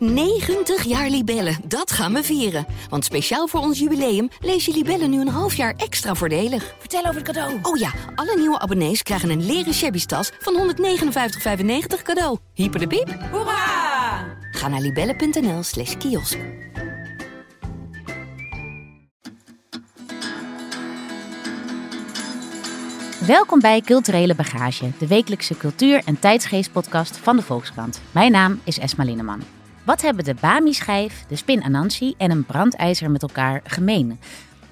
90 jaar Libellen, dat gaan we vieren. Want speciaal voor ons jubileum lees je Libellen nu een half jaar extra voordelig. Vertel over het cadeau. Oh ja, alle nieuwe abonnees krijgen een leren shabby tas van 159,95 cadeau. Hyper de piep. Hoera! Ga naar libellen.nl slash kiosk. Welkom bij Culturele Bagage, de wekelijkse cultuur- en tijdsgeestpodcast van de Volkskrant. Mijn naam is Esma Linneman. Wat hebben de Bami-schijf, de spin Anansi en een brandijzer met elkaar gemeen?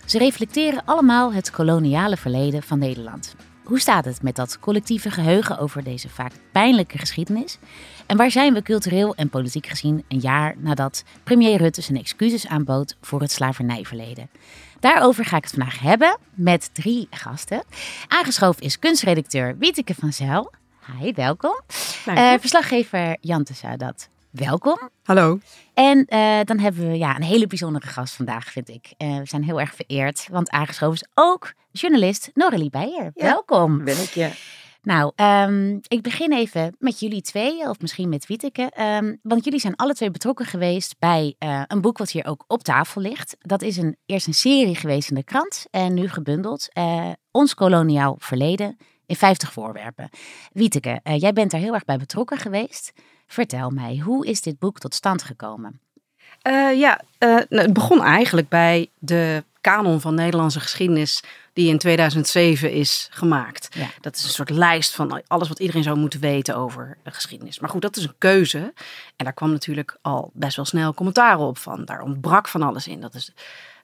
Ze reflecteren allemaal het koloniale verleden van Nederland. Hoe staat het met dat collectieve geheugen over deze vaak pijnlijke geschiedenis? En waar zijn we cultureel en politiek gezien een jaar nadat premier Rutte zijn excuses aanbood voor het slavernijverleden? Daarover ga ik het vandaag hebben met drie gasten. Aangeschoven is kunstredacteur Wieteke van Zijl. Hi, welkom. Uh, verslaggever Jan Sadat. Welkom. Hallo. En uh, dan hebben we ja, een hele bijzondere gast vandaag, vind ik. Uh, we zijn heel erg vereerd, want aangeschoven is ook journalist Noralie Beijer. Ja, Welkom. Ben ik, ja. Nou, um, ik begin even met jullie twee, of misschien met Wieteke. Um, want jullie zijn alle twee betrokken geweest bij uh, een boek wat hier ook op tafel ligt. Dat is een, eerst een serie geweest in de krant en nu gebundeld. Ons koloniaal verleden in 50 voorwerpen. Wieteke, jij bent daar heel erg bij betrokken geweest. Vertel mij, hoe is dit boek tot stand gekomen? Uh, ja, uh, het begon eigenlijk bij de kanon van Nederlandse geschiedenis die in 2007 is gemaakt. Ja. Dat is een soort lijst van alles wat iedereen zou moeten weten over de geschiedenis. Maar goed, dat is een keuze. En daar kwam natuurlijk al best wel snel commentaar op van. Daar ontbrak van alles in. Dat is,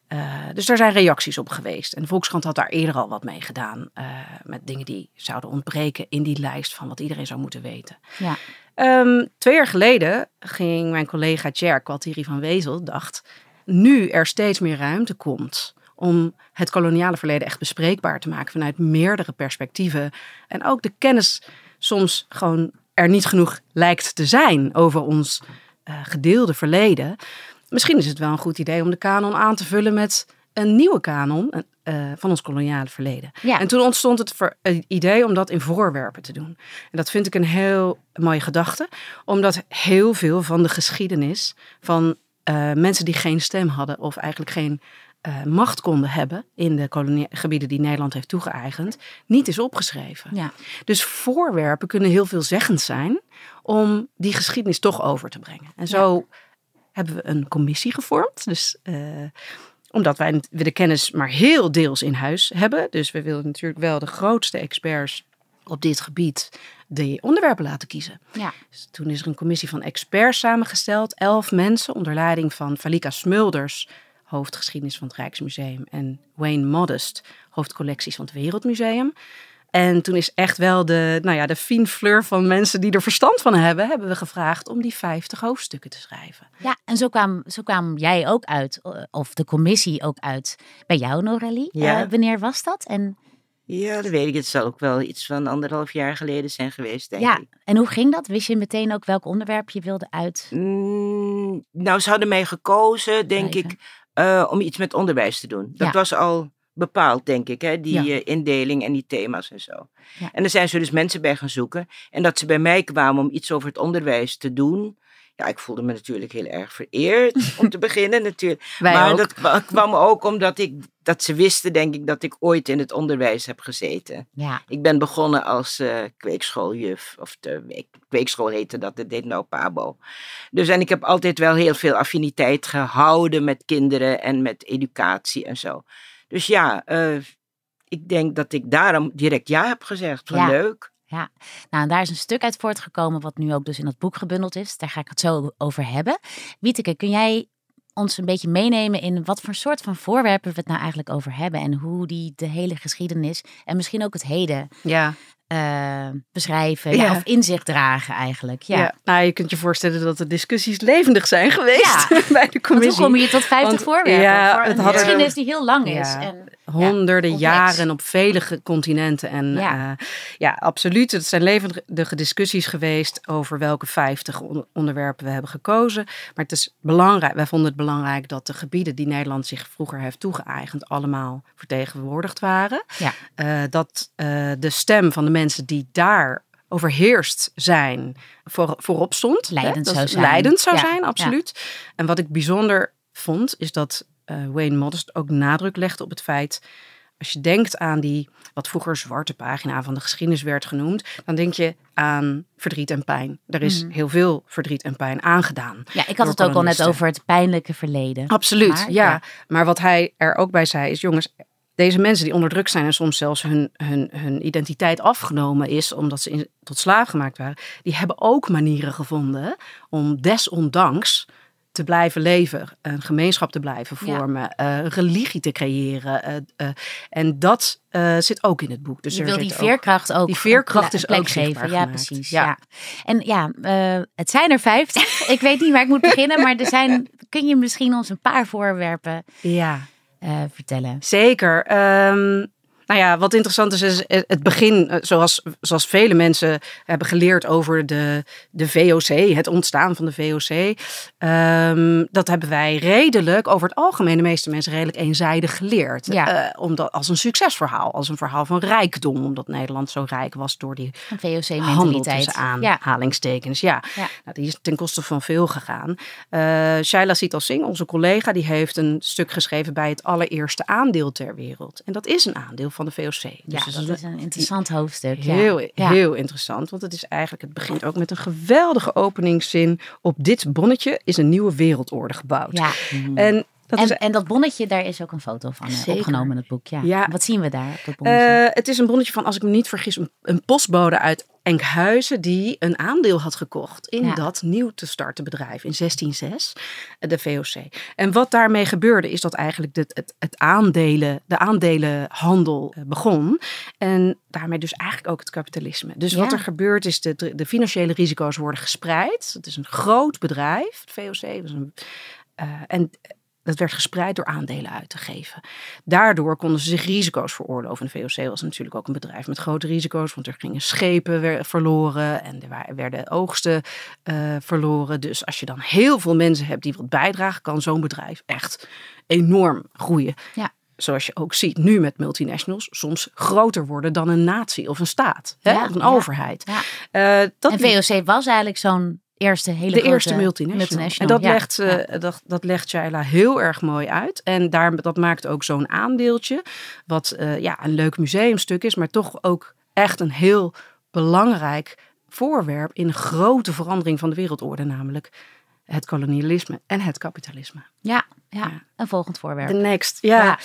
uh, dus daar zijn reacties op geweest. En de Volkskrant had daar eerder al wat mee gedaan. Uh, met dingen die zouden ontbreken in die lijst van wat iedereen zou moeten weten. Ja. Um, twee jaar geleden ging mijn collega Tjer Kwaltiri van Wezel, dacht, nu er steeds meer ruimte komt om het koloniale verleden echt bespreekbaar te maken vanuit meerdere perspectieven. En ook de kennis soms gewoon er niet genoeg lijkt te zijn over ons uh, gedeelde verleden. Misschien is het wel een goed idee om de kanon aan te vullen met een nieuwe kanon uh, van ons koloniale verleden. Ja. En toen ontstond het, het idee om dat in voorwerpen te doen. En dat vind ik een heel mooie gedachte, omdat heel veel van de geschiedenis van uh, mensen die geen stem hadden of eigenlijk geen uh, macht konden hebben in de gebieden die Nederland heeft toegeëigend, niet is opgeschreven. Ja. Dus voorwerpen kunnen heel veelzeggend zijn om die geschiedenis toch over te brengen. En zo ja. hebben we een commissie gevormd. Dus omdat wij de kennis maar heel deels in huis hebben. Dus we willen natuurlijk wel de grootste experts op dit gebied de onderwerpen laten kiezen. Ja. Dus toen is er een commissie van experts samengesteld. Elf mensen onder leiding van Valika Smulders, hoofdgeschiedenis van het Rijksmuseum. En Wayne Modest, hoofdcollecties van het Wereldmuseum. En toen is echt wel de, nou ja, de fine fleur van mensen die er verstand van hebben, hebben we gevraagd om die 50 hoofdstukken te schrijven. Ja, en zo kwam, zo kwam jij ook uit, of de commissie ook uit bij jou, Noralie. Ja. Uh, wanneer was dat? En... Ja, dat weet ik. Het zal ook wel iets van anderhalf jaar geleden zijn geweest, denk ja. ik. En hoe ging dat? Wist je meteen ook welk onderwerp je wilde uit? Mm, nou, ze hadden mij gekozen, denk ik, uh, om iets met onderwijs te doen. Dat Ja. was al bepaald, denk ik, hè? die Ja. uh, indeling en die thema's en zo. Ja. En daar zijn ze dus mensen bij gaan zoeken. En dat ze bij mij kwamen om iets over het onderwijs te doen. Ja, ik voelde me natuurlijk heel erg vereerd om te beginnen natuurlijk. Wij maar ook. dat kwa- kwam ook omdat ik, dat ze wisten, denk ik, dat ik ooit in het onderwijs heb gezeten. Ja, Ik ben begonnen als uh, kweekschooljuf, of de week- kweekschool heette dat, dat deed nou Pabo. Dus en ik heb altijd wel heel veel affiniteit gehouden met kinderen en met educatie en zo. Dus ja, uh, ik denk dat ik daarom direct ja heb gezegd. Van Ja. leuk. ja. Nou, en daar is een stuk uit voortgekomen wat nu ook dus in dat boek gebundeld is. Daar ga ik het zo over hebben. Wieteke, kun jij ons een beetje meenemen in wat voor soort van voorwerpen we het nou eigenlijk over hebben en hoe die de hele geschiedenis en misschien ook het heden Ja, uh, beschrijven ja. Ja. of inzicht dragen eigenlijk. Ja. ja. Nou, je kunt je voorstellen dat de discussies levendig zijn geweest bij de Want hoe commissie. kom je tot 50 Want, voorwerpen? ja, voor het een hadden- geschiedenis die heel lang is. En, honderden jaren op vele continenten. En Ja. ja, ja absoluut. Het zijn levendige discussies geweest over welke 50 on- onderwerpen we hebben gekozen. Maar het is belangrijk, wij vonden het belangrijk dat de gebieden die Nederland zich vroeger heeft toegeëigend allemaal vertegenwoordigd waren. Ja. Eh, dat eh, de stem van de mensen die daar overheerst zijn voor, voorop stond. Leidend zou zijn. Leidend zou Ja, zijn, absoluut. En wat ik bijzonder vond, is dat eh, Wayne Modest ook nadruk legde op het feit... Als je denkt aan die, wat vroeger zwarte pagina van de geschiedenis werd genoemd, dan denk je aan verdriet en pijn. Er is Mhm. heel veel verdriet en pijn aangedaan. Ja, ik had het ook al net over het pijnlijke verleden. Absoluut, Maar, ja. ja. Maar wat hij er ook bij zei is, jongens, deze mensen die onder druk zijn en soms zelfs hun, hun, hun identiteit afgenomen is omdat ze in, tot slaaf gemaakt waren, die hebben ook manieren gevonden om desondanks te blijven leven, een gemeenschap te blijven Ja. vormen, eh, een religie te creëren. eh, eh, en dat eh, zit ook in het boek. Dus je wil die veerkracht ook die veerkracht is ook geven. Ja, precies. Ja. Ja. En ja, eh, het zijn er vijftig. ik weet niet waar ik moet beginnen, maar er zijn. Kun je misschien ons een paar voorwerpen Ja. Eh, vertellen? Zeker. Ehm, nou ja, wat interessant is, is het begin, eh, zoals, zoals vele mensen hebben geleerd over de, de VOC, het ontstaan van de VOC. Ehm, dat hebben wij redelijk, over het algemeen, de meeste mensen redelijk eenzijdig geleerd. Ja. Eh, omdat, als een succesverhaal, als een verhaal van rijkdom, omdat Nederland zo rijk was door die VOC-mentaliteit. aanhalingstekens. Ja, Ja. Nou, die is ten koste van veel gegaan. Eh Shaila Sital Singh, onze collega, die heeft een stuk geschreven bij het allereerste aandeel ter wereld. En dat is een aandeel van de VOC. Dus Ja, dat is een interessant hoofdstuk. Heel, Ja. heel interessant, want het is eigenlijk, het begint ook met een geweldige openingszin. Op dit bonnetje is een nieuwe wereldorde gebouwd. Ja. En dat En, is en dat bonnetje, daar is ook een foto van Zeker. opgenomen in het boek. Ja. Ja. Wat zien we daar op dat bonnetje? Eh, het is een bonnetje van, als ik me niet vergis, een, een postbode uit Enkhuizen die een aandeel had gekocht in Ja. dat nieuw te starten bedrijf in 1606, eh, de VOC. En wat daarmee gebeurde is dat eigenlijk dit, het, het aandelen, de aandelenhandel eh, begon. En daarmee dus eigenlijk ook het kapitalisme. Dus wat er gebeurt is, de, de financiële risico's worden gespreid. Het is een groot bedrijf, het VOC. Was een, en dat werd gespreid door aandelen uit te geven. Daardoor konden ze zich risico's veroorloven. De VOC was natuurlijk ook een bedrijf met grote risico's, want er gingen schepen verloren en er werden oogsten eh, verloren. Dus als je dan heel veel mensen hebt die wat bijdragen, kan zo'n bedrijf echt enorm groeien. Ja. Zoals je ook ziet nu met multinationals, soms groter worden dan een natie of een staat hè, Ja, of een ja. overheid. Ja. Eh, dat en VOC was eigenlijk zo'n eerste hele de eerste multinational. En dat, ja. legt, eh, dat, dat legt Shaila heel erg mooi uit. En daar, dat maakt ook zo'n aandeeltje, wat eh, ja, een leuk museumstuk is, maar toch ook echt een heel belangrijk voorwerp in een grote verandering van de wereldorde, namelijk het kolonialisme en het kapitalisme. Ja, ja, Ja. een volgend voorwerp. De next, ja. Ja.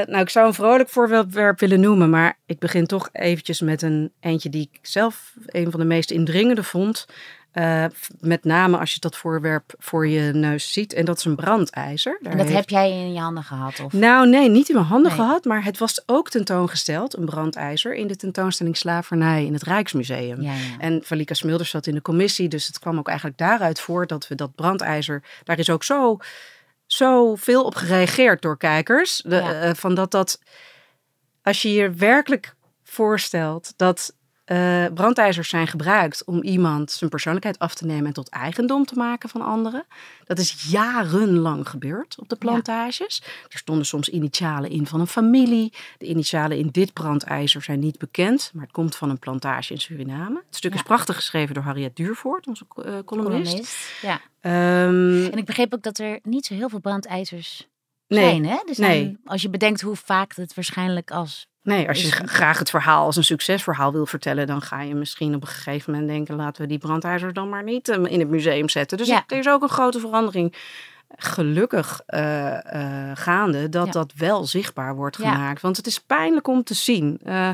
Eh, nou, ik zou een vrolijk voorwerp willen noemen, maar ik begin toch eventjes met een eentje die ik zelf een van de meest indringende vond. Eh, met name als je dat voorwerp voor je neus ziet. En dat is een brandijzer. Daar En dat heeft- heb jij in je handen gehad? Of? Nou, nee, niet in mijn handen Nee. gehad. Maar het was ook tentoongesteld, een brandijzer, in de tentoonstelling Slavernij in het Rijksmuseum. Ja, ja. En Valika Smilders zat in de commissie, dus het kwam ook eigenlijk daaruit voort dat we dat brandijzer, daar is ook zo, zo veel op gereageerd door kijkers. De, Ja. eh, van dat dat, als je je werkelijk voorstelt dat eh, brandijzers zijn gebruikt om iemand zijn persoonlijkheid af te nemen en tot eigendom te maken van anderen. Dat is jarenlang gebeurd op de plantages. Er stonden soms initialen in van een familie. De initialen in dit brandijzer zijn niet bekend, maar het komt van een plantage in Suriname. Het stuk Ja. is prachtig geschreven door Harriet Duurvoort, onze eh, columnist. Columnist. Ja. Ehm, En ik begreep ook dat er niet zo heel veel brandijzers nee, zijn. Hè? Zijn nee. Als je bedenkt hoe vaak het waarschijnlijk als... nee, als je graag het verhaal als een succesverhaal wil vertellen, dan ga je misschien op een gegeven moment denken: laten we die brandijzers dan maar niet eh, in het museum zetten. Dus Ja. er is ook een grote verandering. Gelukkig eh, eh, gaande dat Ja. dat wel zichtbaar wordt Ja. gemaakt. Want het is pijnlijk om te zien eh,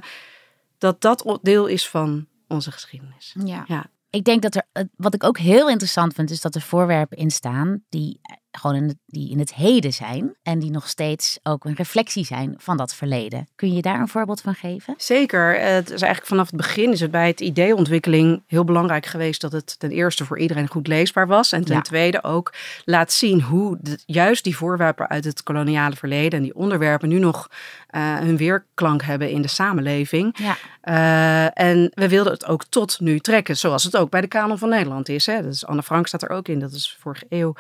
dat dat deel is van onze geschiedenis. Ja. Ja. Ik denk dat er, wat ik ook heel interessant vind, is dat er voorwerpen in staan die gewoon in het, die in het heden zijn. En die nog steeds ook een reflectie zijn van dat verleden. Kun je daar een voorbeeld van geven? Zeker. Eh, Het is eigenlijk vanaf het begin is het bij het ideeontwikkeling heel belangrijk geweest dat het ten eerste voor iedereen goed leesbaar was. En ten Ja. tweede ook laat zien hoe de- juist die voorwerpen uit het koloniale verleden en die onderwerpen nu nog eh, hun weerklank hebben in de samenleving. Ja. Eh, en we wilden het ook tot nu trekken, zoals het ook bij de Kanon van Nederland is. Hè. Dat is Anne Frank staat er ook in, dat is vorige eeuw.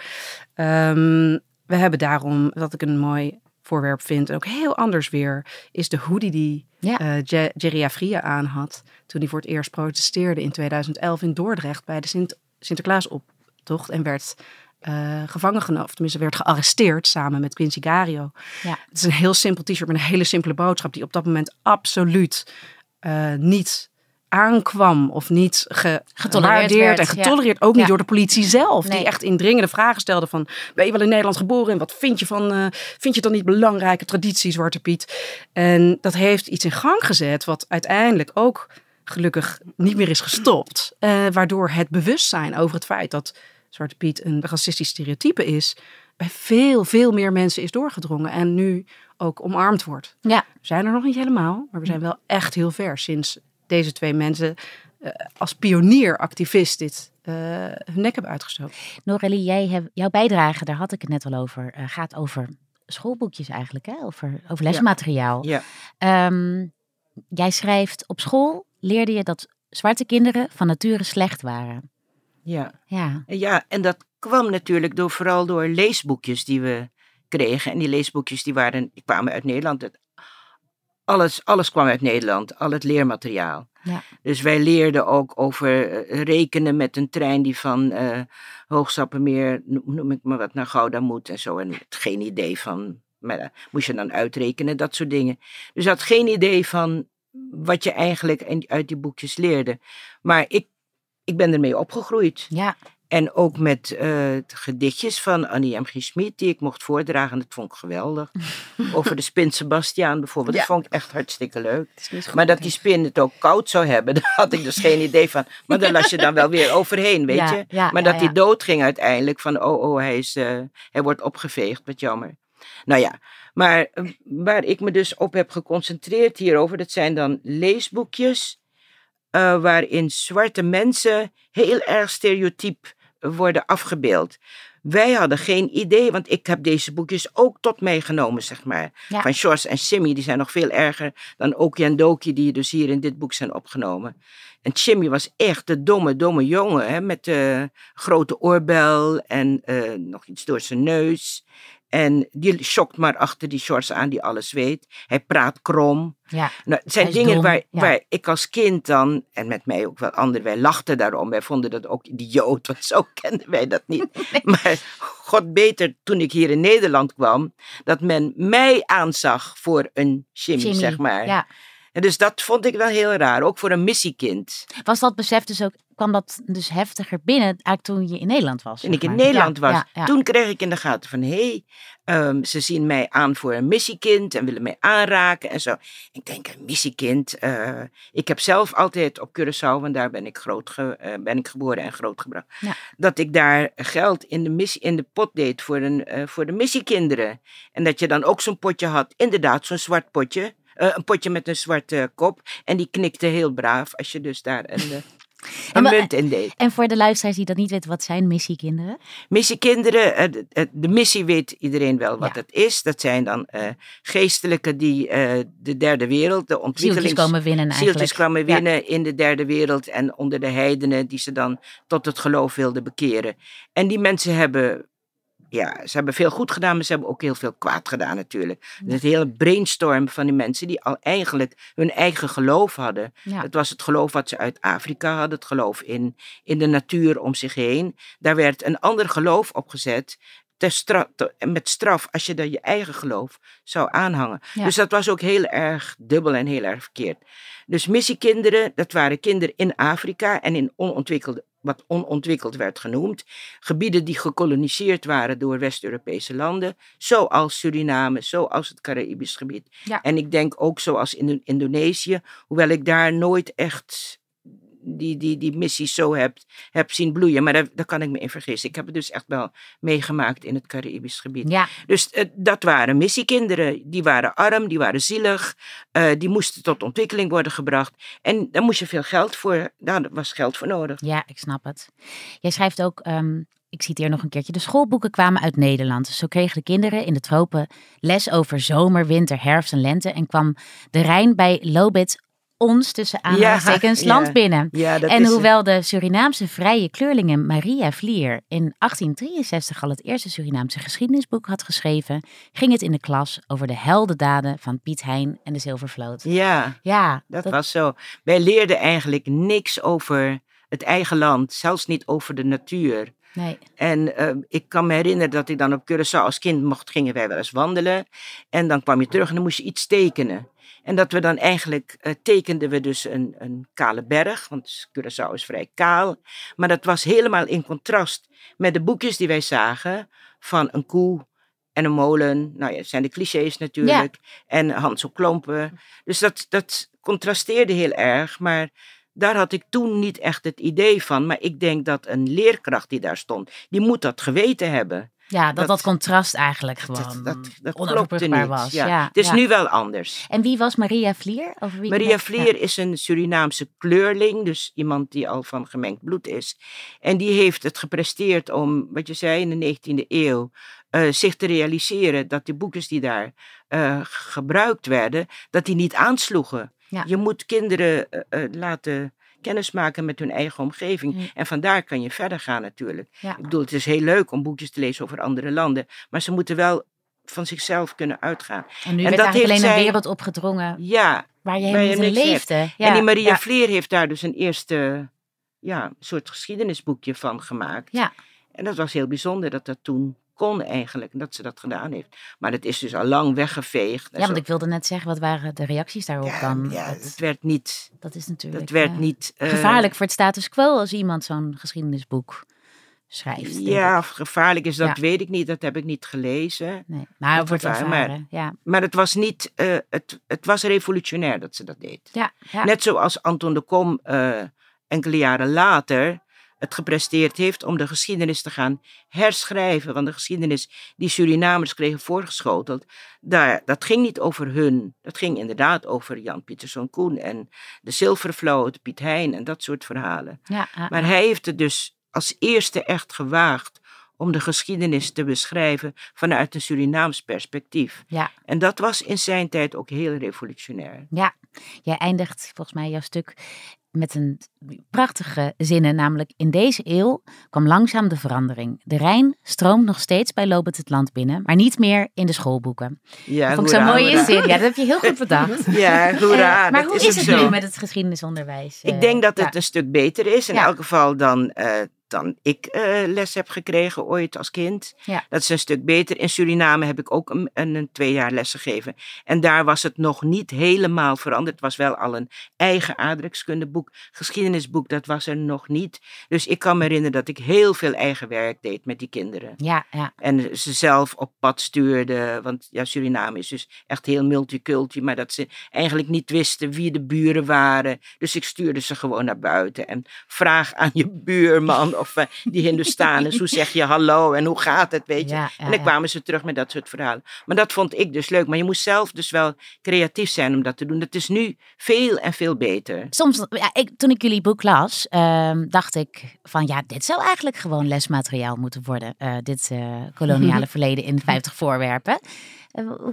Ehm, we hebben daarom, dat ik een mooi voorwerp vindt. En ook heel anders weer is de hoodie die Ja. eh, Je- Jerry Afria aan had. Toen hij voor het eerst protesteerde in 2011 in Dordrecht bij de Sint Sinterklaasoptocht. En werd eh, gevangen genomen, of tenminste werd gearresteerd samen met Quincy Gario. Ja. Het is een heel simpel t-shirt met een hele simpele boodschap die op dat moment absoluut eh, niet aankwam of niet ge- Getolereerd gewaardeerd werd, en ja. getolereerd. Ook niet Ja. door de politie zelf, Nee. die echt indringende vragen stelde van ben je wel in Nederland geboren en wat vind je van eh, vind je het dan niet belangrijke traditie Zwarte Piet? En dat heeft iets in gang gezet wat uiteindelijk ook gelukkig niet meer is gestopt, Eh, waardoor het bewustzijn over het feit dat Zwarte Piet een racistisch stereotype is bij veel veel meer mensen is doorgedrongen en nu ook omarmd wordt. Ja. We zijn er nog niet helemaal, maar we zijn wel echt heel ver sinds deze twee mensen eh, als pionieractivist dit eh, hun nek hebben uitgestoken. Norelli, jij hebt, jouw bijdrage, daar had ik het net al over, eh, gaat over schoolboekjes eigenlijk, hè? Over, over lesmateriaal. Ja. Ehm, jij schrijft, op school leerde je dat zwarte kinderen van nature slecht waren. Ja. Ja, Ja, en dat kwam natuurlijk door, vooral door leesboekjes die we kregen. En die leesboekjes die waren, die kwamen uit Nederland. Het- alles, alles kwam uit Nederland, al het leermateriaal. Ja. Dus wij leerden ook over eh, rekenen met een trein die van eh Hoogstappenmeer, noem, ik maar wat, naar Gouda moet en zo. En geen idee van, maar dat moest je dan uitrekenen, dat soort dingen. Dus had geen idee van wat je eigenlijk uit die boekjes leerde. Maar ik, ik ben ermee opgegroeid. ja, En ook met eh, gedichtjes van Annie M. G. Schmid, die ik mocht voordragen. Dat vond ik geweldig. Over de spin Sebastiaan bijvoorbeeld. Dat vond ik echt hartstikke leuk. Maar dat die spin het ook koud zou hebben, daar had ik dus geen idee van. Maar daar las je dan wel weer overheen, weet Ja, je. ja, maar dat hij dood ging uiteindelijk, van oh, oh, hij, is, eh, hij wordt opgeveegd, wat jammer. Nou ja, maar eh, waar ik me dus op heb geconcentreerd hierover, dat zijn dan leesboekjes waarin zwarte mensen heel erg stereotyp worden afgebeeld. Wij hadden geen idee, want ik heb deze boekjes ook tot mij genomen, zeg maar. Ja. Van Sjors en Simmy, die zijn nog veel erger dan Oki en Doki, die dus hier in dit boek zijn opgenomen. En Jimmy was echt de domme, domme jongen, hè, met de grote oorbel en eh, nog iets door zijn neus. En die schokt maar achter die Sjors aan die alles weet. Hij praat krom. ja. Nou, het zijn dingen dom, waar, ja. waar ik als kind dan, en met mij ook wel anderen, wij lachten daarom. Wij vonden dat ook idioot, want zo kenden wij dat niet. Maar god beter, toen ik hier in Nederland kwam, dat men mij aanzag voor een Jimmy, zeg maar. Ja. En dus dat vond ik wel heel raar, ook voor een missiekind. Was dat besef dus ook, kwam dat dus heftiger binnen eigenlijk toen je in Nederland was? Toen ik in? Nederland Ja, was, ja, ja. toen kreeg ik in de gaten van, hé, hey, ehm, ze zien mij aan voor een missiekind en willen mij aanraken en zo. Ik denk, een missiekind. eh, ik heb zelf altijd op Curaçao, want daar ben ik, groot ge- eh, ben ik geboren en grootgebracht, dat ik daar geld in de, missie, in de pot deed voor, een, eh, voor de missiekinderen. En dat je dan ook zo'n potje had, inderdaad, zo'n zwart potje. Eh, een potje met een zwarte kop. En die knikte heel braaf als je dus daar een, eh, een maar- munt in deed. En voor de luisteraars die dat niet weten, wat zijn missiekinderen? Missiekinderen, eh, de, eh, de missie weet iedereen wel wat Ja. het is. Dat zijn dan eh geestelijken die eh, de derde wereld, de Zieltjes ontwikkelings... komen winnen eigenlijk. Zieltjes kwamen Ja. winnen in de derde wereld en onder de heidenen die ze dan tot het geloof wilden bekeren. En die mensen hebben, ja, ze hebben veel goed gedaan, maar ze hebben ook heel veel kwaad gedaan natuurlijk. Het hele brainstorm van die mensen die al eigenlijk hun eigen geloof hadden. Ja. Het was het geloof wat ze uit Afrika hadden, het geloof in, in de natuur om zich heen. Daar werd een ander geloof opgezet. Ter te- met straf als je dan je eigen geloof zou aanhangen. Ja. Dus dat was ook heel erg dubbel en heel erg verkeerd. Dus missiekinderen, dat waren kinderen in Afrika en in onontwikkelde, wat onontwikkeld werd genoemd. Gebieden die gekoloniseerd waren door West-Europese landen, zoals Suriname, zoals het Caribisch gebied. Ja. En ik denk ook zoals in Indonesië, hoewel ik daar nooit echt die, die, die missies zo heb, heb zien bloeien. Maar daar, daar kan ik me in vergissen. Ik heb het dus echt wel meegemaakt in het Caribisch gebied. Ja, Dus eh, dat waren missiekinderen. Die waren arm, die waren zielig. eh, die moesten tot ontwikkeling worden gebracht. En daar moest je veel geld voor. Daar was geld voor nodig. ja, ik snap het. Jij schrijft ook, ehm, ik citeer nog een keertje, de schoolboeken kwamen uit Nederland. Zo kregen de kinderen in de tropen les over zomer, winter, herfst en lente. En kwam de Rijn bij Lobit ons tussen aanhalingstekens land ja. binnen. Ja, dat En hoewel de Surinaamse vrije kleurlinge Maria Vlier in 1863 al het eerste Surinaamse geschiedenisboek had geschreven, ging het in de klas over de heldendaden van Piet Hein en de Zilvervloot. Ja, Ja, dat, was zo. Wij leerden eigenlijk niks over het eigen land, zelfs niet over de natuur. Nee. En eh, ik kan me herinneren dat ik dan op Curaçao als kind mocht, gingen wij wel eens wandelen. En dan kwam je terug en dan moest je iets tekenen. En dat we dan eigenlijk eh, tekenden we dus een, een kale berg, want Curaçao is vrij kaal. Maar dat was helemaal in contrast met de boekjes die wij zagen van een koe en een molen. Nou ja, dat zijn de clichés natuurlijk. En Hans op Klompen. Dus dat, dat contrasteerde heel erg, maar daar had ik toen niet echt het idee van. Maar ik denk dat een leerkracht die daar stond, die moet dat geweten hebben. Ja, dat dat, Dat- contrast eigenlijk gewoon Dat, dat, onoverbrugbaar was. Ja. Ja, Het is ja. nu wel anders. En wie was Maria Vlier? Wie Maria Ja. Vlier is een Surinaamse kleurling, dus iemand die al van gemengd bloed is. En die heeft het gepresteerd om, wat je zei, in de 19e eeuw, eh, zich te realiseren dat die boekjes die daar eh, gebruikt werden, dat die niet aansloegen. Ja. Je moet kinderen eh, eh, laten kennismaken met hun eigen omgeving. En vandaar kan je verder gaan natuurlijk. Ja. Ik bedoel, het is heel leuk om boekjes te lezen over andere landen, maar ze moeten wel van zichzelf kunnen uitgaan. En nu En werd dat eigenlijk heeft alleen een zij- wereld opgedrongen Ja, waar je helemaal in leefde. Ja. en die Maria ja. Vleer heeft daar dus een eerste ja, soort geschiedenisboekje van gemaakt. Ja. En dat was heel bijzonder dat dat toen kon eigenlijk, en dat ze dat gedaan heeft. Maar het is dus al lang weggeveegd. Ja, want zo. ik wilde net zeggen, wat waren de reacties daarop ja, dan? ja, dat, het werd niet, dat is natuurlijk dat werd eh, niet eh, gevaarlijk voor het status quo als iemand zo'n geschiedenisboek schrijft. Ja, of gevaarlijk is dat, Ja. weet ik niet. Dat heb ik niet gelezen. Nee, maar het wordt gevaar, maar- ervaren. Ja, Maar het was niet, eh, het, het was revolutionair dat ze dat deed. ja, ja. Net zoals Anton de Kom enkele jaren later het gepresteerd heeft om de geschiedenis te gaan herschrijven. Want de geschiedenis die Surinamers kregen voorgeschoteld, daar, dat ging niet over hun. Dat ging inderdaad over Jan Pieterszoon Koen en de Zilvervloot, Piet Hein en dat soort verhalen. ja, ja, Maar hij heeft het dus als eerste echt gewaagd om de geschiedenis te beschrijven vanuit een Surinaams perspectief. ja. En dat was in zijn tijd ook heel revolutionair. Ja, jij eindigt volgens mij jouw stuk met een prachtige zinnen, namelijk in deze eeuw kwam langzaam de verandering. De Rijn stroomt nog steeds bij het land binnen, maar niet meer in de schoolboeken. Ja, Vond ik zo'n mooie hoera. zin. Ja, dat heb je heel goed bedacht. Ja, hoera. Eh, maar dat hoe is, het zo. nu met het geschiedenisonderwijs? Ik Eh, denk dat ja. het een stuk beter is. In Ja. elk geval dan, eh, dan ik eh, les heb gekregen ooit als kind. Ja. Dat is een stuk beter. In Suriname heb ik ook een, een, een twee jaar les gegeven. En daar was het nog niet helemaal veranderd. Het was wel al een eigen aardrijkskundeboek. Geschiedenisboek, dat was er nog niet. Dus ik kan me herinneren dat ik heel veel eigen werk deed met die kinderen. Ja, ja, En ze zelf op pad stuurde. Want ja, Suriname is dus echt heel multiculti. Maar dat ze eigenlijk niet wisten wie de buren waren. Dus ik stuurde ze gewoon naar buiten. En vraag aan je buurman of eh, die Hindustanen. hoe zeg je hallo en hoe gaat het, weet je. ja, ja, en dan kwamen ze terug met dat soort verhalen. Maar dat vond ik dus leuk. Maar je moest zelf dus wel creatief zijn om dat te doen. Dat is nu veel en veel beter. Soms, ja, ik, toen ik jullie boek las, ehm, dacht ik van ja, dit zou eigenlijk gewoon lesmateriaal moeten worden. Eh, dit eh, koloniale verleden in 50 voorwerpen.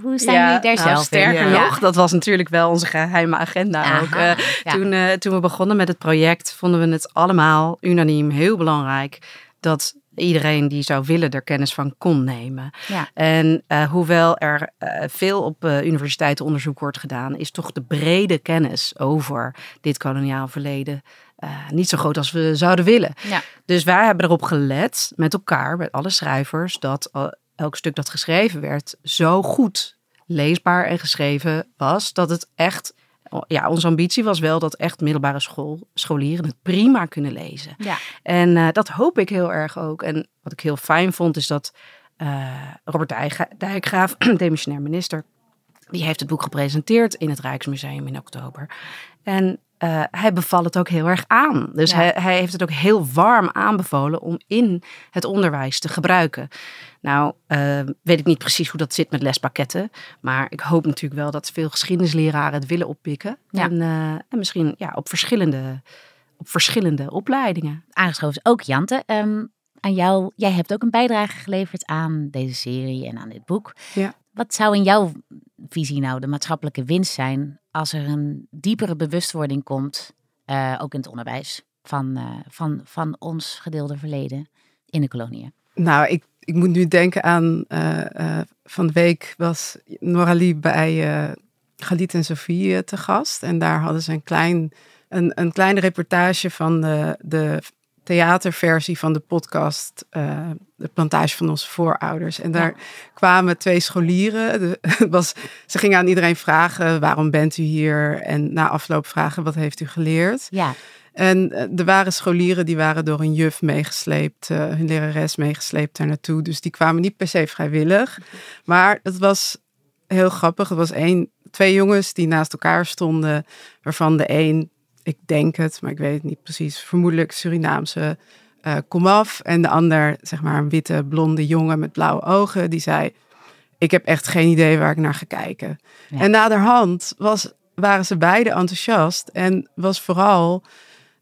Hoe staan jullie daar nou, zelf sterker in? nog, dat was natuurlijk wel onze geheime agenda Aha, ook. Eh, ja. toen, eh, toen we begonnen met het project, vonden we het allemaal unaniem heel belangrijk dat iedereen die zou willen er kennis van kon nemen. Ja. En eh, hoewel er eh, veel op eh, universiteiten onderzoek wordt gedaan, is toch de brede kennis over dit koloniaal verleden eh, niet zo groot als we zouden willen. Ja. Dus wij hebben erop gelet met elkaar, met alle schrijvers, dat elk stuk dat geschreven werd zo goed leesbaar en geschreven was, dat het echt, ja, onze ambitie was wel dat echt middelbare school, scholieren het prima kunnen lezen. Ja. En eh, dat hoop ik heel erg ook. En wat ik heel fijn vond, is dat eh, Robert Dijkgra- Dijkgraaf, demissionair minister, die heeft het boek gepresenteerd in het Rijksmuseum in oktober. En eh, hij beval het ook heel erg aan. Dus Ja. hij, hij heeft het ook heel warm aanbevolen om in het onderwijs te gebruiken. Nou, eh, weet ik niet precies hoe dat zit met lespakketten. Maar ik hoop natuurlijk wel dat veel geschiedenisleraren het willen oppikken. Ja. En, eh, en misschien ja, op, verschillende, op verschillende opleidingen. Aangeschoven is ook Jante. Ehm, aan jou, jij hebt ook een bijdrage geleverd aan deze serie en aan dit boek. Ja. Wat zou in jouw visie nou de maatschappelijke winst zijn als er een diepere bewustwording komt, uh, ook in het onderwijs, van, uh, van, van ons gedeelde verleden in de koloniën? Nou, ik, ik moet nu denken aan uh, van de week was Noralie bij uh, Galit en Sofie te gast. En daar hadden ze een, klein, een, een kleine reportage van de, de theaterversie van de podcast De Plantage van onze voorouders. En daar kwamen twee scholieren. De, was, ze gingen aan iedereen vragen, waarom bent u hier? En na afloop vragen, wat heeft u geleerd? Ja. En er waren scholieren die waren door een juf meegesleept, uh, hun lerares meegesleept daar naartoe. Dus die kwamen niet per se vrijwillig. Maar het was heel grappig. Er was één, twee jongens die naast elkaar stonden, waarvan de een, ik denk het, maar ik weet het niet precies, vermoedelijk Surinaamse uh, komaf. En de ander, zeg maar, een witte blonde jongen met blauwe ogen, die zei: Ik heb echt geen idee waar ik naar ga kijken. Ja. En naderhand was, waren ze beide enthousiast en was vooral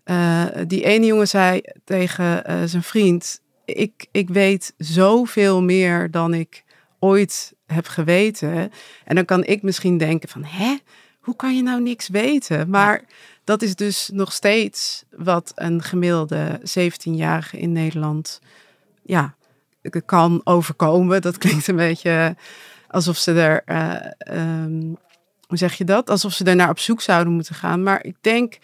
uh, die ene jongen zei tegen uh, zijn vriend: ik, ik weet zoveel meer dan ik ooit heb geweten. En dan kan ik misschien denken: van hè, hoe kan je nou niks weten? Maar dat is dus nog steeds wat een gemiddelde 17-jarige in Nederland ja, kan overkomen. Dat klinkt een beetje alsof ze er. Uh, um, hoe zeg je dat? Alsof ze er naar op zoek zouden moeten gaan. Maar ik denk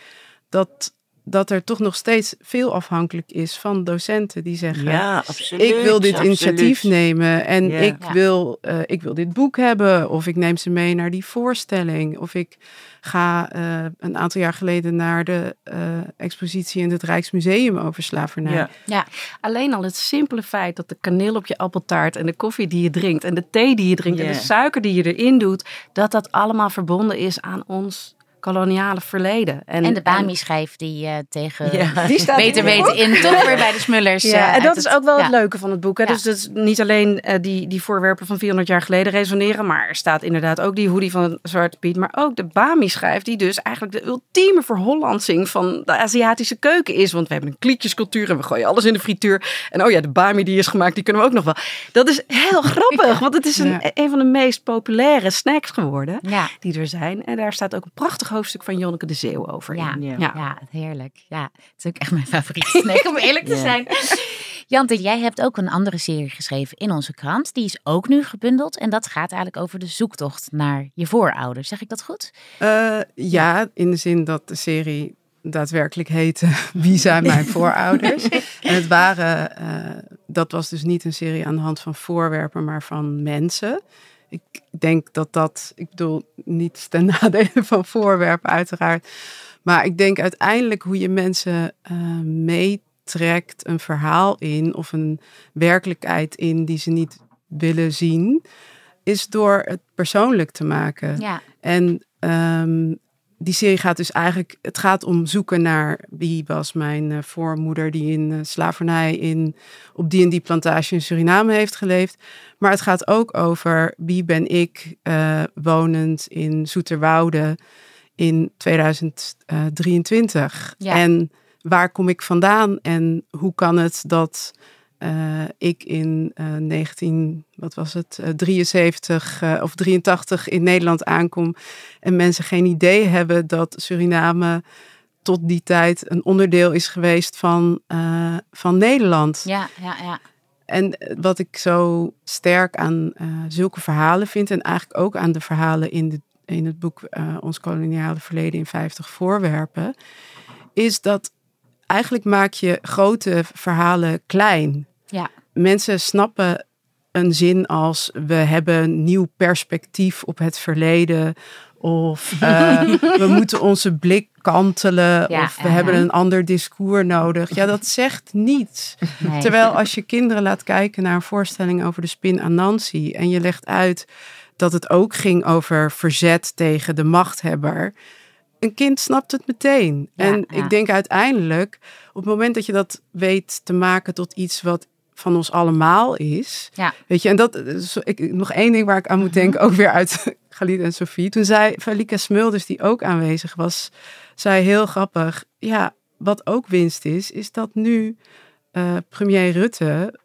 dat dat er toch nog steeds veel afhankelijk is van docenten die zeggen: ja, absoluut, Ik wil dit absoluut. initiatief nemen en Ja. ik, Ja. wil, eh, ik wil dit boek hebben, of ik neem ze mee naar die voorstelling, of ik ga eh, een aantal jaar geleden naar de eh, expositie in het Rijksmuseum over slavernij. Ja. Alleen al het simpele feit dat de kaneel op je appeltaart en de koffie die je drinkt en de thee die je drinkt en de suiker die je erin doet, dat dat allemaal verbonden is aan ons koloniale verleden. En de Bami-schijf die eh, tegen Ja. Die staat beter weten in, toch weer bij de Smullers. eh, Ja, en uit dat is het- ook wel ja. het leuke van het boek. Hè? Ja. Dus dat is niet alleen eh, die, die voorwerpen van 400 jaar geleden resoneren, maar er staat inderdaad ook die hoodie van Zwarte Piet, maar ook de Bami-schijf, die dus eigenlijk de ultieme verhollandsing van de Aziatische keuken is. Want we hebben een klietjescultuur en we gooien alles in de frituur. En oh ja, de Bami die is gemaakt, die kunnen we ook nog wel. Dat is heel grappig, want het is een, Ja. een van de meest populaire snacks geworden Ja. die er zijn. En daar staat ook een prachtig hoofdstuk van Jonneke de Zeeuw over. Ja, ja. ja. heerlijk. Ja, het is ook echt mijn favoriete snack, om eerlijk te zijn. Jante, jij hebt ook een andere serie geschreven in onze krant. Die is ook nu gebundeld. En dat gaat eigenlijk over de zoektocht naar je voorouders. Zeg ik dat goed? Eh, ja, in de zin dat de serie daadwerkelijk heette Wie zijn mijn voorouders? en het waren, eh, dat was dus niet een serie aan de hand van voorwerpen, maar van mensen. Ik denk dat dat, ik bedoel, niet ten nadele van voorwerpen uiteraard. Maar ik denk uiteindelijk hoe je mensen eh, meetrekt een verhaal in of een werkelijkheid in die ze niet willen zien, is door het persoonlijk te maken. Ja. En ehm, die serie gaat dus eigenlijk, het gaat om zoeken naar wie was mijn eh, voormoeder die in eh, slavernij in, op die en die plantage in Suriname heeft geleefd. Maar het gaat ook over wie ben ik eh, wonend in Zoeterwoude in 2023. Ja. En waar kom ik vandaan en hoe kan het dat eh, ik in eh 19, wat was het, eh, 73 eh, of 83 in Nederland aankom en mensen geen idee hebben dat Suriname tot die tijd een onderdeel is geweest van, van Nederland. Ja, ja, ja. En wat ik zo sterk aan zulke verhalen vind, en eigenlijk ook aan de verhalen in, de, in het boek Ons koloniale verleden in 50 voorwerpen, is dat eigenlijk maak je grote verhalen klein. Ja. Mensen snappen een zin als we hebben nieuw perspectief op het verleden. Of eh, we moeten onze blik kantelen. Ja, of we hebben een ander discours nodig. Ja, dat zegt niets. Nee. Terwijl als je kinderen laat kijken naar een voorstelling over de spin Anansi en je legt uit dat het ook ging over verzet tegen de machthebber, een kind snapt het meteen. Ja, en ja. ik denk uiteindelijk, op het moment dat je dat weet te maken tot iets wat van ons allemaal is, Ja. weet je, en dat is ik, nog één ding waar ik aan moet denken, ook weer uit Galit en Sophie. Toen zei Valika Smulders, die ook aanwezig was, zei heel grappig, ja, wat ook winst is, is dat nu eh, premier Rutte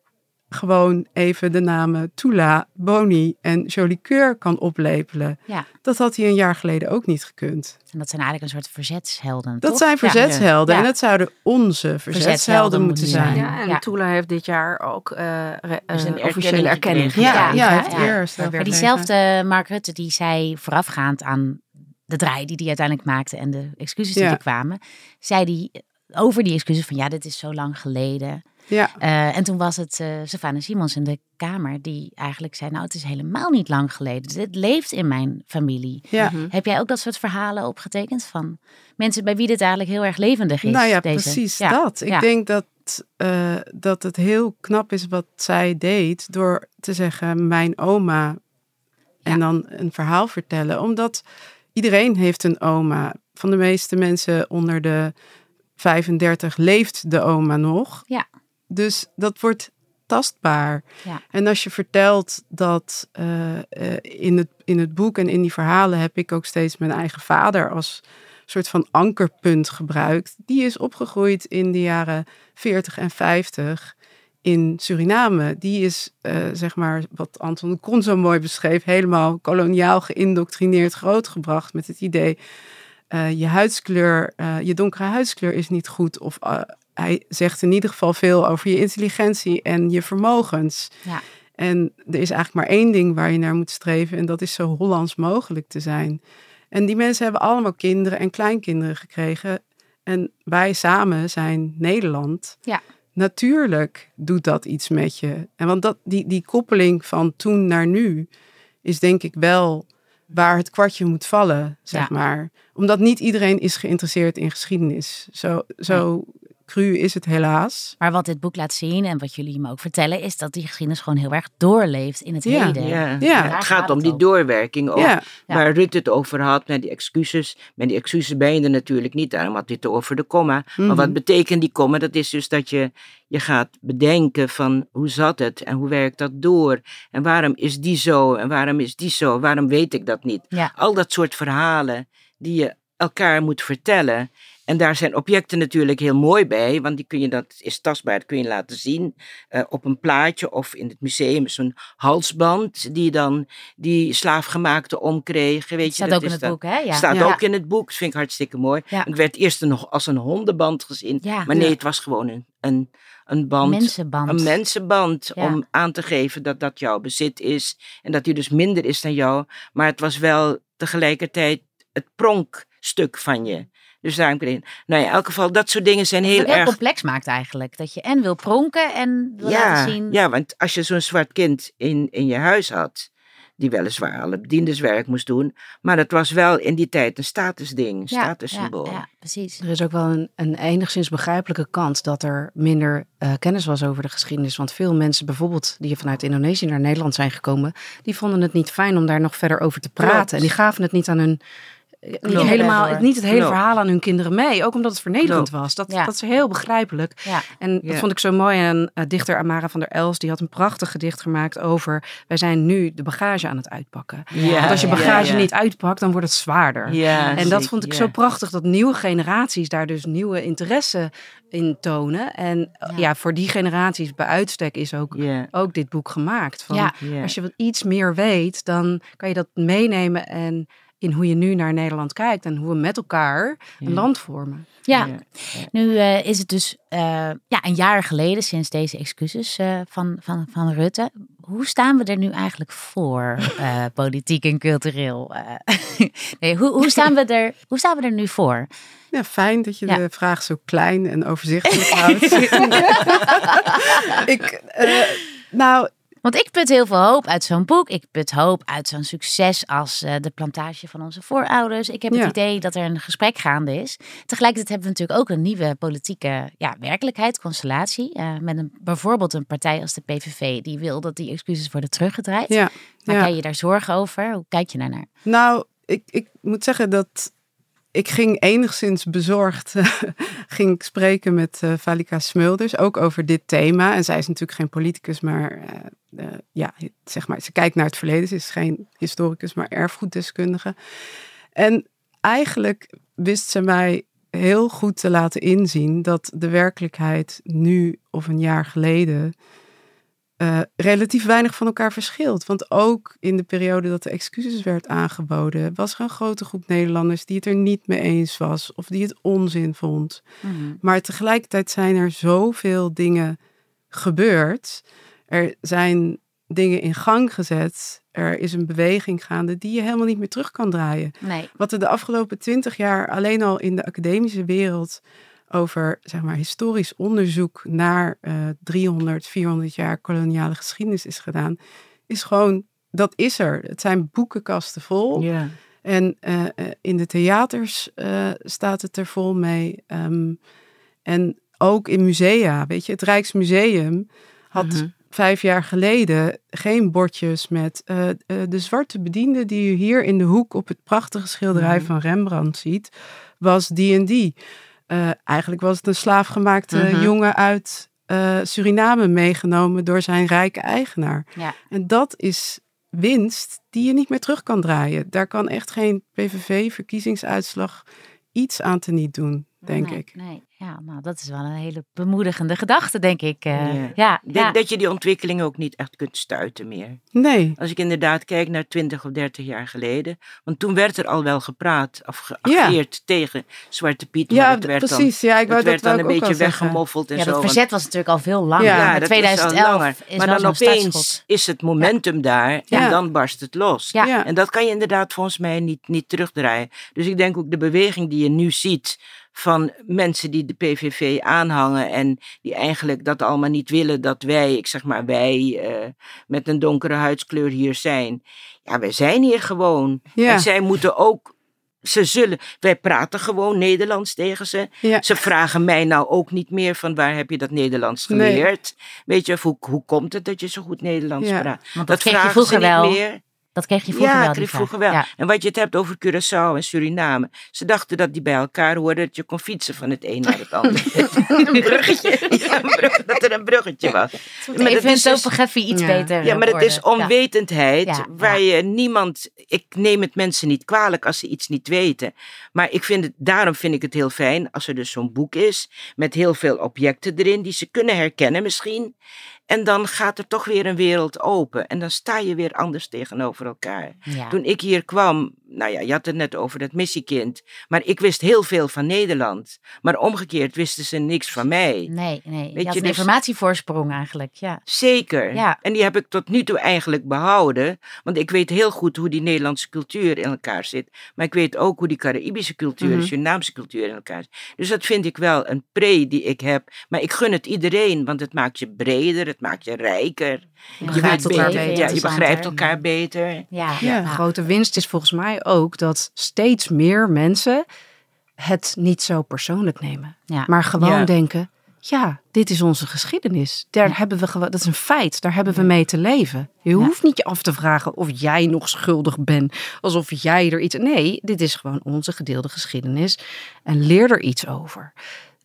gewoon even de namen Tula, Boni en Jolicoeur kan oplepelen. Ja. Dat had hij een jaar geleden ook niet gekund. En dat zijn eigenlijk een soort verzetshelden. Dat toch? zijn verzetshelden Ja. en dat zouden onze verzetshelden moeten moeten zijn. zijn. Ja, en Ja. Tula heeft dit jaar ook eh, re- Dus een officiële erkenning ja, Ja, hij heeft ja. eerst. Maar diezelfde Mark Rutte die zei voorafgaand aan de draai die hij uiteindelijk maakte en de excuses die Ja. er kwamen, zei hij over die excuses van ja, dit is zo lang geleden. Ja, Eh, en toen was het eh Savannah Simons in de Kamer die eigenlijk zei, nou het is helemaal niet lang geleden. Dit leeft in mijn familie. ja. Heb jij ook dat soort verhalen opgetekend van mensen bij wie dit eigenlijk heel erg levendig is? Nou ja, deze? precies Ja. dat. Ik Ja. denk dat, eh, dat het heel knap is wat zij deed door te zeggen mijn oma en Ja. dan een verhaal vertellen. Omdat iedereen heeft een oma. Van de meeste mensen onder de 35 leeft de oma nog. Ja. Dus dat wordt tastbaar. Ja. En als je vertelt dat eh, eh, in, het, in het boek en in die verhalen heb ik ook steeds mijn eigen vader als soort van ankerpunt gebruikt. Die is opgegroeid in de jaren 40 en 50 in Suriname. Die is, eh, zeg maar, wat Anton de Kon zo mooi beschreef, helemaal koloniaal geïndoctrineerd grootgebracht met het idee. je huidskleur, je donkere huidskleur is niet goed. Of hij zegt in ieder geval veel over je intelligentie en je vermogens. Ja. En er is eigenlijk maar één ding waar je naar moet streven. En dat is zo Hollands mogelijk te zijn. En die mensen hebben allemaal kinderen en kleinkinderen gekregen. En wij samen zijn Nederland. Ja. Natuurlijk doet dat iets met je. En want dat, die, die koppeling van toen naar nu is denk ik wel waar het kwartje moet vallen, zeg Ja. maar. Omdat niet iedereen is geïnteresseerd in geschiedenis. Zo, zo cru is het helaas. Maar wat dit boek laat zien en wat jullie me ook vertellen, is dat die geschiedenis gewoon heel erg doorleeft in het Ja. heden. Ja, Ja. het gaat gaat om het die doorwerking ook. Ja. Ja. Waar Rutte het over had met die excuses. Met die excuses ben je er natuurlijk niet. Daarom had hij het over de komma. Mhm. Maar wat betekent die komma? Dat is dus dat je, je gaat bedenken van hoe zat het en hoe werkt dat door? En waarom is die zo en waarom is die zo? Waarom weet ik dat niet? Ja. Al dat soort verhalen die je elkaar moet vertellen. En daar zijn objecten natuurlijk heel mooi bij, want die kun je, dat is tastbaar, dat kun je laten zien eh, op een plaatje of in het museum. Zo'n halsband die dan die slaafgemaakte omkregen. Weet je, Staat dat ook in het dan- boek, hè? Ja. Staat Ja. ook in het boek, dat vind ik hartstikke mooi. Ja. Ik werd eerst nog als een hondenband gezien, Ja. maar nee, Ja. het was gewoon een, een, een band. Mensenband. Een mensenband Ja. om aan te geven dat dat jouw bezit is en dat die dus minder is dan jou. Maar het was wel tegelijkertijd het pronkstuk van je. Dus daarom kreeg Nou ja, in elk geval, dat soort dingen zijn heel erg complex maakt eigenlijk. Dat je en wil pronken en wil ja, laten zien. ja, want als je zo'n zwart kind in, in je huis had, die weliswaar alle bedienderswerk moest doen, maar dat was wel in die tijd een statusding, een Ja, statussymbool. Ja, ja, precies. Er is ook wel een, een enigszins begrijpelijke kant dat er minder eh, kennis was over de geschiedenis. Want veel mensen, bijvoorbeeld die vanuit Indonesië naar Nederland zijn gekomen, die vonden het niet fijn om daar nog verder over te praten. Klopt. En die gaven het niet aan hun. Eh, Niet, helemaal, niet het hele Klopt. verhaal aan hun kinderen mee. Ook omdat het vernederend Klopt. was. Dat, Ja. dat is heel begrijpelijk. Ja. En dat vond ik zo mooi. En uh, dichter Amara van der Els, die had een prachtig gedicht gemaakt over... wij zijn nu de bagage aan het uitpakken. Ja, Want als je bagage ja. niet uitpakt, dan wordt het zwaarder. Ja, En dat vond ik ja. zo prachtig, dat nieuwe generaties daar dus nieuwe interesse in tonen. En Ja. ja, voor die generaties bij uitstek is ook, Ja, ook dit boek gemaakt. Van, Ja. ja. Als je wat iets meer weet, dan kan je dat meenemen en in hoe je nu naar Nederland kijkt en hoe we met elkaar een Ja. land vormen. Ja, Ja. nu eh, is het dus eh, ja, een jaar geleden sinds deze excuses eh, van, van, van Rutte. Hoe staan we er nu eigenlijk voor, eh, politiek en cultureel? eh? nee, hoe, hoe, staan we er, hoe staan we er nu voor? Ja, fijn dat je Ja. de vraag zo klein en overzichtelijk houdt. ik, eh, nou, Want ik put heel veel hoop uit zo'n boek. Ik put hoop uit zo'n succes als eh, de plantage van onze voorouders. Ik heb Ja. het idee dat er een gesprek gaande is. Tegelijkertijd hebben we natuurlijk ook een nieuwe politieke ja, werkelijkheid, constellatie. eh, met een, bijvoorbeeld een partij als de PVV die wil dat die excuses worden teruggedraaid. ja. Jij je daar zorgen over? Hoe kijk je daarnaar? Nou, ik, ik moet zeggen dat ik ging enigszins bezorgd ging ik spreken met eh Valika Smulders, ook over dit thema. En zij is natuurlijk geen politicus, maar eh, eh, ja, zeg maar, ze kijkt naar het verleden. Ze is geen historicus, maar erfgoeddeskundige. En eigenlijk wist ze mij heel goed te laten inzien dat de werkelijkheid nu of een jaar geleden eh, relatief weinig van elkaar verschilt. Want ook in de periode dat de excuses werd aangeboden, was er een grote groep Nederlanders die het er niet mee eens was of die het onzin vond. Mhm. Maar tegelijkertijd zijn er zoveel dingen gebeurd. Er zijn dingen in gang gezet. Er is een beweging gaande die je helemaal niet meer terug kan draaien. Nee. Wat er de afgelopen twintig jaar alleen al in de academische wereld over zeg maar, historisch onderzoek naar eh 300, 400 jaar koloniale geschiedenis is gedaan, is gewoon, dat is er. Het zijn boekenkasten vol. Ja. En eh, eh, in de theaters eh, staat het er vol mee. Ehm, en ook in musea, weet je, het Rijksmuseum had Mhm. vijf jaar geleden geen bordjes met eh, eh, de zwarte bediende die u hier in de hoek op het prachtige schilderij Mhm. van Rembrandt ziet, was die en die. Eh, eigenlijk was het een slaafgemaakte Mhm. jongen uit eh, Suriname meegenomen door zijn rijke eigenaar. Ja. En dat is winst die je niet meer terug kan draaien. Daar kan echt geen PVV-verkiezingsuitslag iets aan te niet doen, denk nee, ik. Nee. Ja, nou, dat is wel een hele bemoedigende gedachte, denk ik. eh. Ja. ja, denk ja. dat je die ontwikkeling ook niet echt kunt stuiten meer. Nee. Als ik inderdaad kijk naar 20 of 30 jaar geleden. Want toen werd er al wel gepraat of geageerd tegen Zwarte Piet. maar Ja, het werd precies. ja, ik Dan, het werd dat dan een beetje weggemoffeld en ja, zo. dat want- verzet was natuurlijk al veel langer. Ja, Ja, dat is al 2011 langer. is maar dan opeens is het momentum daar Ja. en dan barst het los. Ja. Ja. En dat kan je inderdaad volgens mij niet, niet terugdraaien. Dus ik denk ook de beweging die je nu ziet van mensen die de PVV aanhangen en die eigenlijk dat allemaal niet willen dat wij, ik zeg maar wij, eh, met een donkere huidskleur hier zijn. Ja, wij zijn hier gewoon. Ja. En zij moeten ook, ze zullen, wij praten gewoon Nederlands tegen ze. Ja. Ze vragen mij nou ook niet meer van waar heb je dat Nederlands Nee. geleerd? Weet je, of hoe, hoe komt het dat je zo goed Nederlands Ja. praat? Want dat kreeg je vragen vroeger ze niet wel. meer. Dat kreeg je vroeger ja, wel. ik kreeg vroeger wel. Ja. En wat je het hebt over Curaçao en Suriname. Ze dachten dat die bij elkaar hoorden, dat je kon fietsen van het een naar het ander. een bruggetje. Ja, een brug- dat er een bruggetje was. Maar dat in is dus- topografie iets Ja. beter Ja, maar het is onwetendheid Ja, waar je niemand. Ik neem het mensen niet kwalijk als ze iets niet weten. Maar ik vind het, daarom vind ik het heel fijn als er dus zo'n boek is. Met heel veel objecten erin die ze kunnen herkennen misschien. En dan gaat er toch weer een wereld open. En dan sta je weer anders tegenover elkaar. Ja. Toen ik hier kwam, nou ja, je had het net over dat missiekind. Maar ik wist heel veel van Nederland. Maar omgekeerd wisten ze niks van mij. Nee, nee. Weet je een dus- informatievoorsprong eigenlijk. Ja. Zeker. Ja. En die heb ik tot nu toe eigenlijk behouden. Want ik weet heel goed hoe die Nederlandse cultuur in elkaar zit. Maar ik weet ook hoe die Caraïbische cultuur, Mhm. de Surinaamse cultuur in elkaar zit. Dus dat vind ik wel een pre die ik heb. Maar ik gun het iedereen, want het maakt je breder, het maakt je rijker. Je Je begrijpt weet elkaar beter- beter. Ja, je begrijpt elkaar beter. Ja, Ja. De grote winst is volgens mij ook dat steeds meer mensen het niet zo persoonlijk nemen. Ja. Maar gewoon Ja. denken, ja, dit is onze geschiedenis. Daar Ja. hebben we gewoon, dat is een feit. Daar hebben we mee te leven. Je hoeft niet je af te vragen of jij nog schuldig bent. Alsof jij er iets... Nee, dit is gewoon onze gedeelde geschiedenis. En leer er iets over.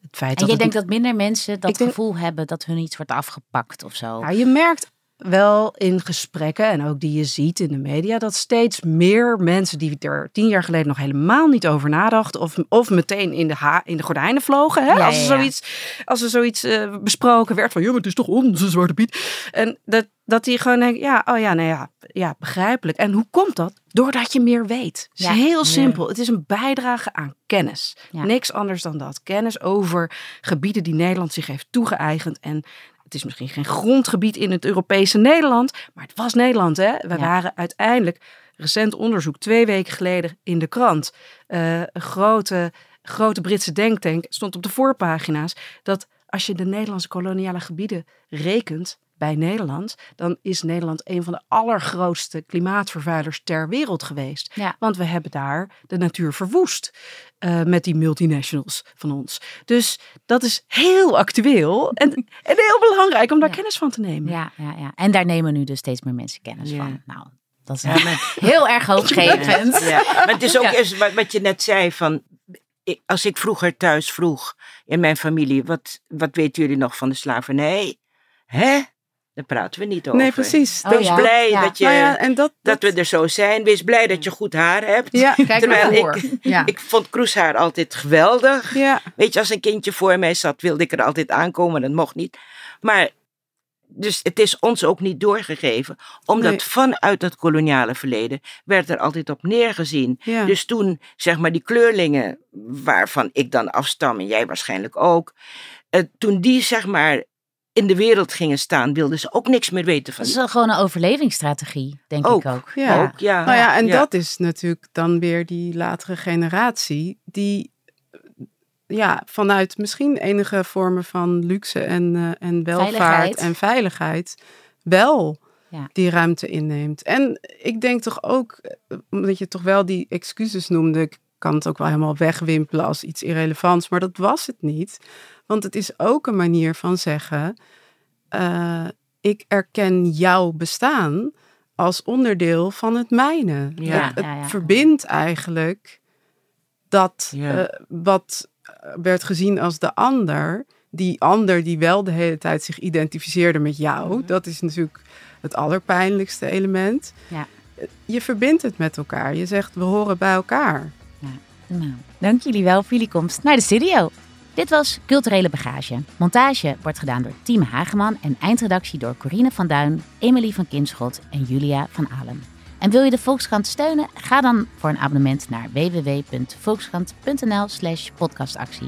Het feit En dat het denkt dat minder mensen dat denk- gevoel hebben dat hun iets wordt afgepakt of zo? Ja, je merkt wel in gesprekken en ook die je ziet in de media dat steeds meer mensen die er tien jaar geleden nog helemaal niet over nadachten of, of meteen in de, ha in de gordijnen vlogen hè, Ja, als, er zoiets, als er zoiets eh, besproken werd van ja, maar het is toch onze Zwarte Piet. En dat, dat die gewoon denken, ja, oh ja, nou ja, ja, begrijpelijk. En hoe komt dat? Doordat je meer weet. Het is Ja. heel simpel. Het is een bijdrage aan kennis. Ja. Niks anders dan dat. Kennis over gebieden die Nederland zich heeft toegeëigend. En het is misschien geen grondgebied in het Europese Nederland, maar het was Nederland. Hè? We Ja. waren uiteindelijk, recent onderzoek, twee weken geleden in de krant. eh, een grote, grote Britse denktank stond op de voorpagina's dat als je de Nederlandse koloniale gebieden rekent bij Nederland, dan is Nederland een van de allergrootste klimaatvervuilers ter wereld geweest. Ja. Want we hebben daar de natuur verwoest eh, met die multinationals van ons. Dus dat is heel actueel en, en heel belangrijk om daar Ja. kennis van te nemen. Ja, ja, ja. En daar nemen nu dus steeds meer mensen kennis Ja. van. Nou, dat is Ja, maar- heel erg hoopgevend. Ja, maar het is ook Ja. eens wat, wat je net zei van. ik- Als ik vroeger thuis vroeg in mijn familie, wat, wat weten jullie nog van de slavernij? Hè? Daar praten we niet over. Nee, precies. Oh, Wees ja. blij Ja. dat, je, Nou ja, en dat, dat we er zo zijn. Wees blij dat je goed haar hebt. Ja, Kijk Terwijl ik, Ja. ik vond kroeshaar altijd geweldig. ja, Weet je, als een kindje voor mij zat, wilde ik er altijd aankomen. Dat mocht niet. Maar dus het is ons ook niet doorgegeven, omdat Nee. vanuit het koloniale verleden werd er altijd op neergezien. Ja. Dus toen, zeg maar, die kleurlingen, waarvan ik dan afstam en jij waarschijnlijk ook, eh, toen die, zeg maar, in de wereld gingen staan, wilden ze ook niks meer weten van. Dat is wel gewoon een overlevingsstrategie, denk Ook. ik ook. Ja. Ook, ja. Nou ja, en dat is natuurlijk dan weer die latere generatie die ja, vanuit misschien enige vormen van luxe en, eh, en welvaart Veiligheid. en veiligheid wel Ja. die ruimte inneemt. En ik denk toch ook, eh, omdat je toch wel die excuses noemde, kan het ook wel helemaal wegwimpelen als iets irrelevants, maar dat was het niet. Want het is ook een manier van zeggen, eh, ik erken jouw bestaan als onderdeel van het mijne. Ja. het het Ja, ja. verbindt eigenlijk dat eh, wat werd gezien als de ander, die ander die wel de hele tijd zich identificeerde met jou, Mhm. dat is natuurlijk het allerpijnlijkste element. Ja. Je verbindt het met elkaar. Je zegt we horen bij elkaar. Nou, dank jullie wel voor jullie komst naar de studio. Dit was Culturele Bagage. Montage wordt gedaan door Team Hageman en eindredactie door Corine van Duin, Emily van Kinschot en Julia van Alen. En wil je de Volkskrant steunen? Ga dan voor een abonnement naar www.volkskrant.nl slash podcastactie.